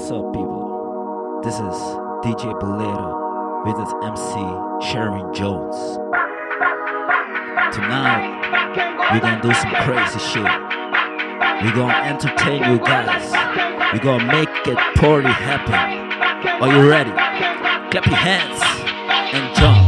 What's up, people? This is DJ Bolero with his MC Sharon Jones. Tonight, we're gonna do some crazy shit. We're gonna entertain you guys. We're gonna make it party happen. Are you ready? Clap your hands and jump.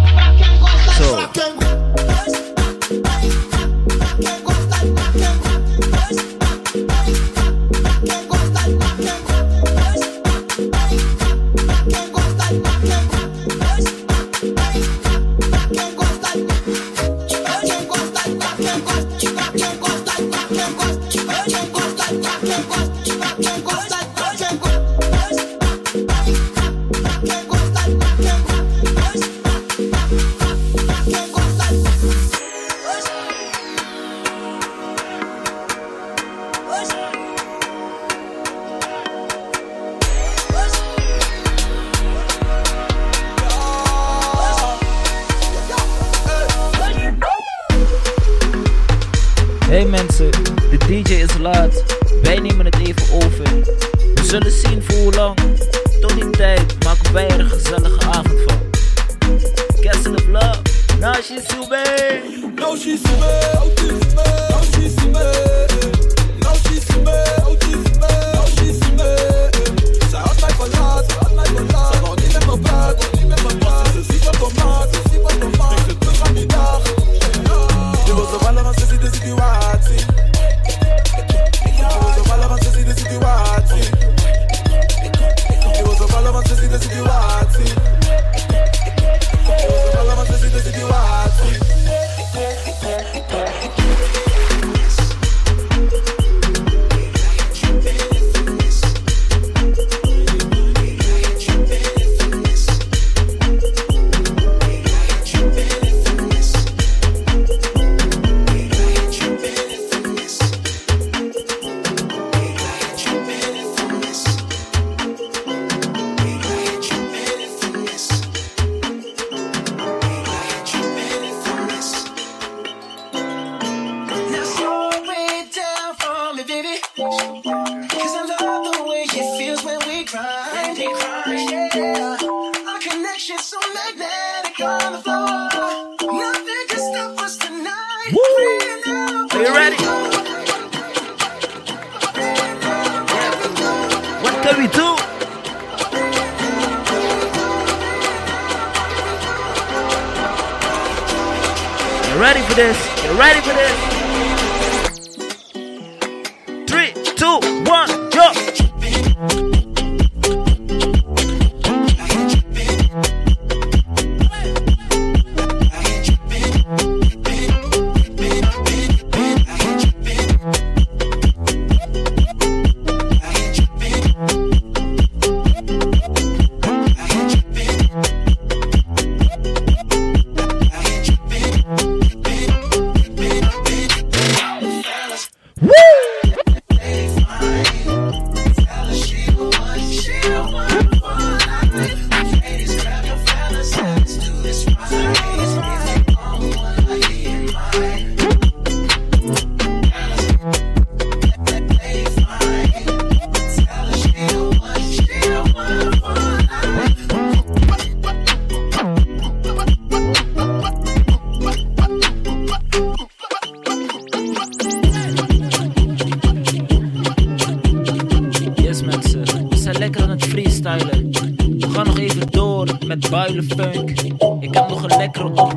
Zullen zien voor hoe lang. Tot die tijd maken wij er een gezellige avond van. Castle of Love, now she's too bad. Now she's me, autisme. Now she's me. Now she's me, me. Zij had mij verlaten, had mij verlaten. Ze wou niet met me praten, niet met me praten. Ze ziet wat we We do? You ready for this? You ready for this?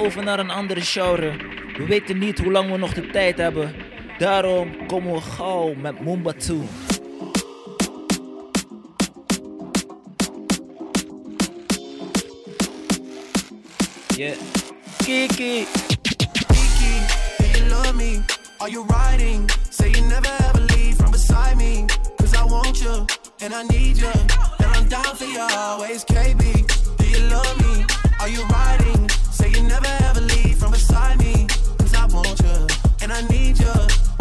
naar een andere genre. We weten niet hoe lang we nog de tijd hebben. Daarom komen we gauw met Mumba toe. Yeah. Kiki. Kiki, do you love me? Are you riding? Say you never ever leave from beside me. Cause I want you, and I need you. And I'm down for you always, KB. Do you love me? Are you riding? Say you never ever leave from beside me. Cause I want you, and I need you.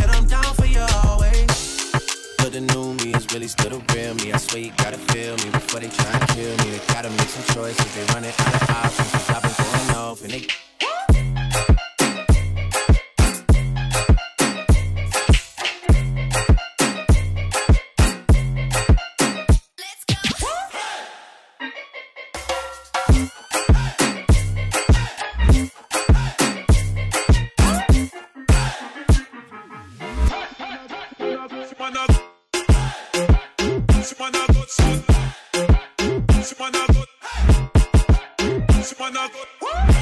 And I'm down for you always. But the new me is really still the real me. I swear you gotta feel me before they try and kill me. They gotta make some choices. They running out of options. I've been going off on a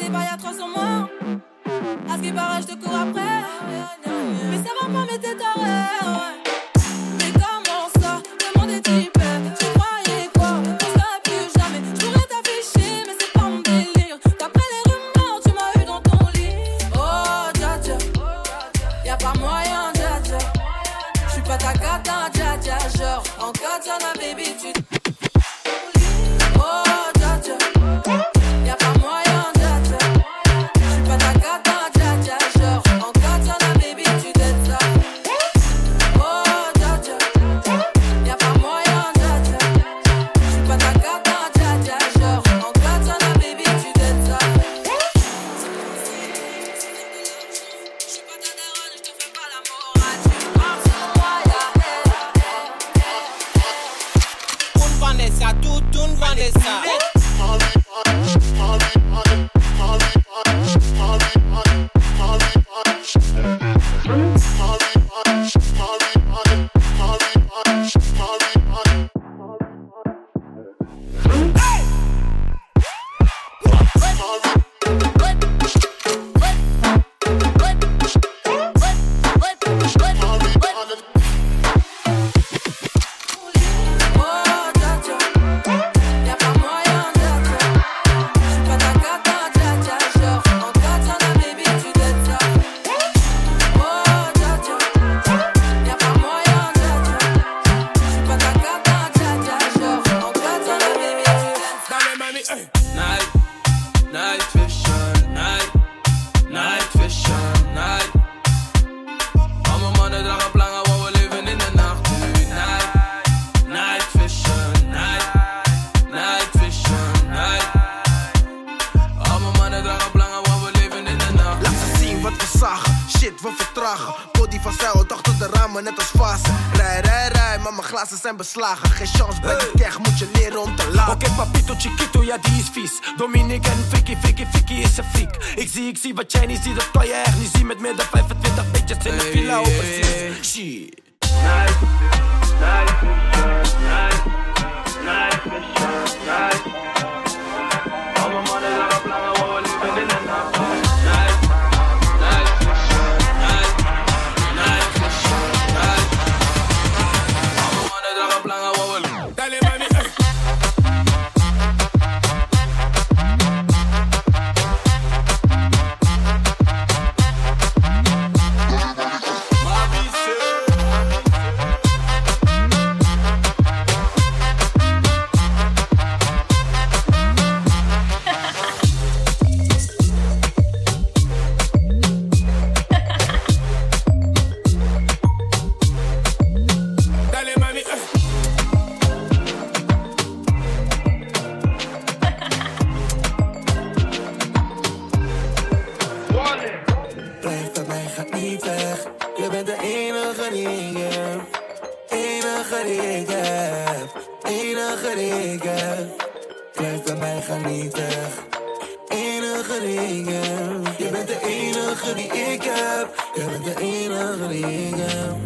des bails à 300 morts. À ce qui paraît, je te cours après. Mais ça va pas, mais t'es taré. Mais comment ça? Monde est hyper. Tu croyais quoi? On serait plus jamais. Je t'afficher, mais c'est pas mon délire. D'après les rumeurs, tu m'as eu dans ton lit. Oh, dja dja. Y'a pas moyen, dja dja. J'suis pas ta cata, dja dja. Genre, en katana, baby, tu this time. Zou toch tot de ramen net als vast Rij, rij, rij, maar mijn glazen zijn beslagen. Geen chance, bij de moet je leren om te lachen. Oké papito chiquito, ja die is vies. Dominic en Vicky, Vicky, Vicky is een freak. Ik zie, ik zie wat jij niet ziet, dat kan je echt niet zien. Met meer dan 25 bitches in de villa overzien Shit. Nice, nice خريقة أنا خريقة أنا خريقة كيف ما يخليتك أنا خريقة يا بدأ أنا خريقة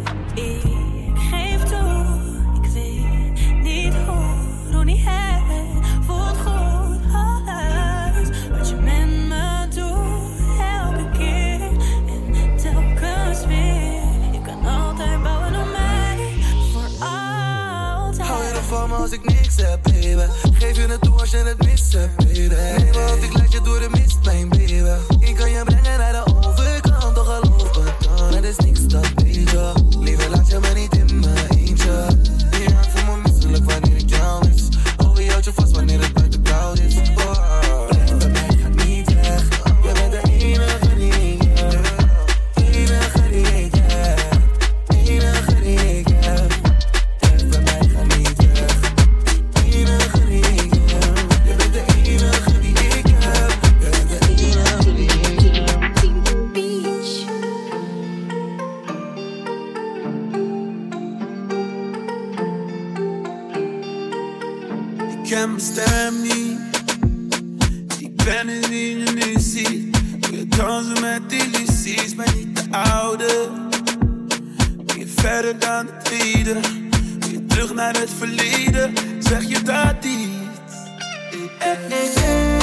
als ik niks heb, baby. Geef je het toe als je het mist hebt, baby. Nee, want ik laat je door de mist, mijn baby. Ik kan je brengen naar de overkant, toch al me dan. Het is niks dat beter. stem niet. Ik ben het wie je nu ziet. Wil dansen met illusies, maar niet de oude. Wil je verder dan het tweede? weer je terug naar het verleden? Zeg je dat iets? Eh, eh, eh.